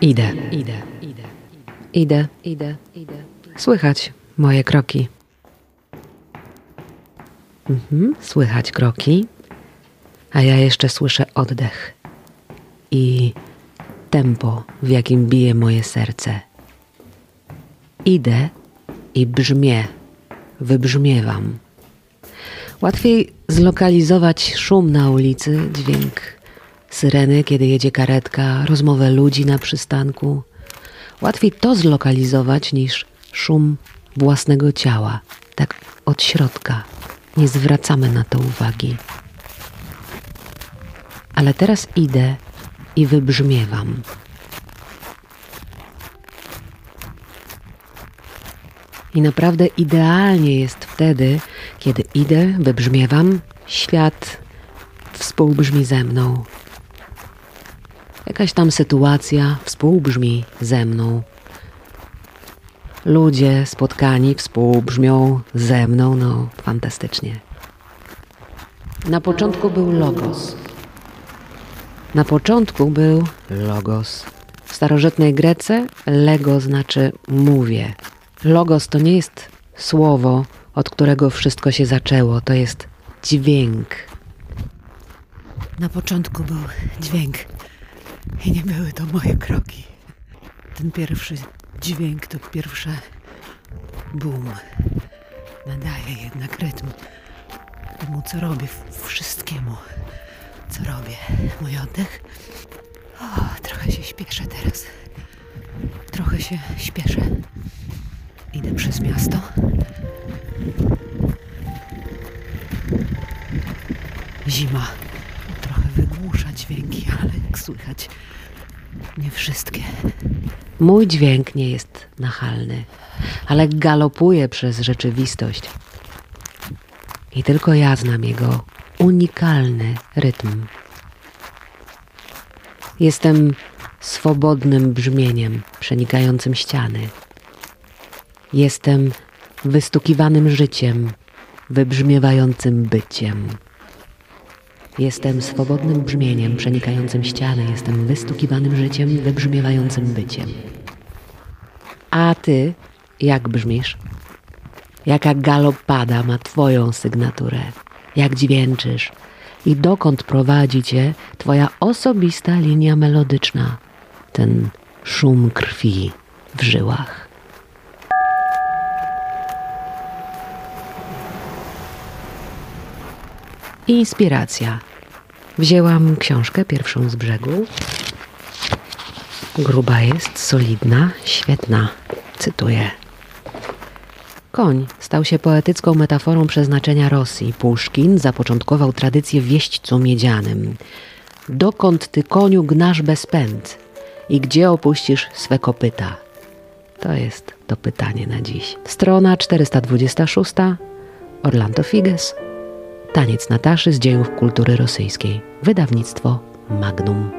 Idę, idę, idę, idę, idę, idę. Słychać moje kroki. Mhm, słychać kroki, a ja jeszcze słyszę oddech i tempo, w jakim bije moje serce. Idę i brzmię, wybrzmiewam. Łatwiej zlokalizować szum na ulicy, dźwięk syreny, kiedy jedzie karetka, rozmowę ludzi na przystanku. Łatwiej to zlokalizować niż szum własnego ciała, tak od środka. Nie zwracamy na to uwagi. Ale teraz idę i wybrzmiewam. I naprawdę idealnie jest wtedy, kiedy idę, wybrzmiewam, świat współbrzmi ze mną. Jakaś tam sytuacja współbrzmi ze mną. Ludzie spotkani współbrzmią ze mną, no fantastycznie. Na początku był logos. Na początku był logos. W starożytnej Grece lego znaczy mówię. Logos to nie jest słowo, od którego wszystko się zaczęło, to jest dźwięk. Na początku był dźwięk i nie były to moje kroki. Ten pierwszy dźwięk to pierwsze boom. Nadaje jednak rytm temu, co robię, wszystkiemu, co robię. Mój oddech. O, trochę się śpieszę teraz. Trochę się śpieszę. Idę przez miasto. Zima dźwięki, ale jak słychać, nie wszystkie. Mój dźwięk nie jest nachalny, ale galopuje przez rzeczywistość. I tylko ja znam jego unikalny rytm. Jestem swobodnym brzmieniem przenikającym ściany. Jestem wystukiwanym życiem, wybrzmiewającym byciem. Jestem swobodnym brzmieniem przenikającym ściany, jestem wystukiwanym życiem, wybrzmiewającym byciem. A ty, jak brzmisz? Jaka galopada ma twoją sygnaturę? Jak dźwięczysz? I dokąd prowadzi cię twoja osobista linia melodyczna? Ten szum krwi w żyłach. Inspiracja. Wzięłam książkę pierwszą z brzegu. Gruba jest, solidna, świetna. Cytuję. Koń stał się poetycką metaforą przeznaczenia Rosji. Puszkin zapoczątkował tradycję wieśćcu miedzianym. Dokąd ty koniu gnasz bez pęd i gdzie opuścisz swe kopyta? To jest to pytanie na dziś. Strona 426. Orlando Figes. Taniec Nataszy z dziejów kultury rosyjskiej. Wydawnictwo Magnum.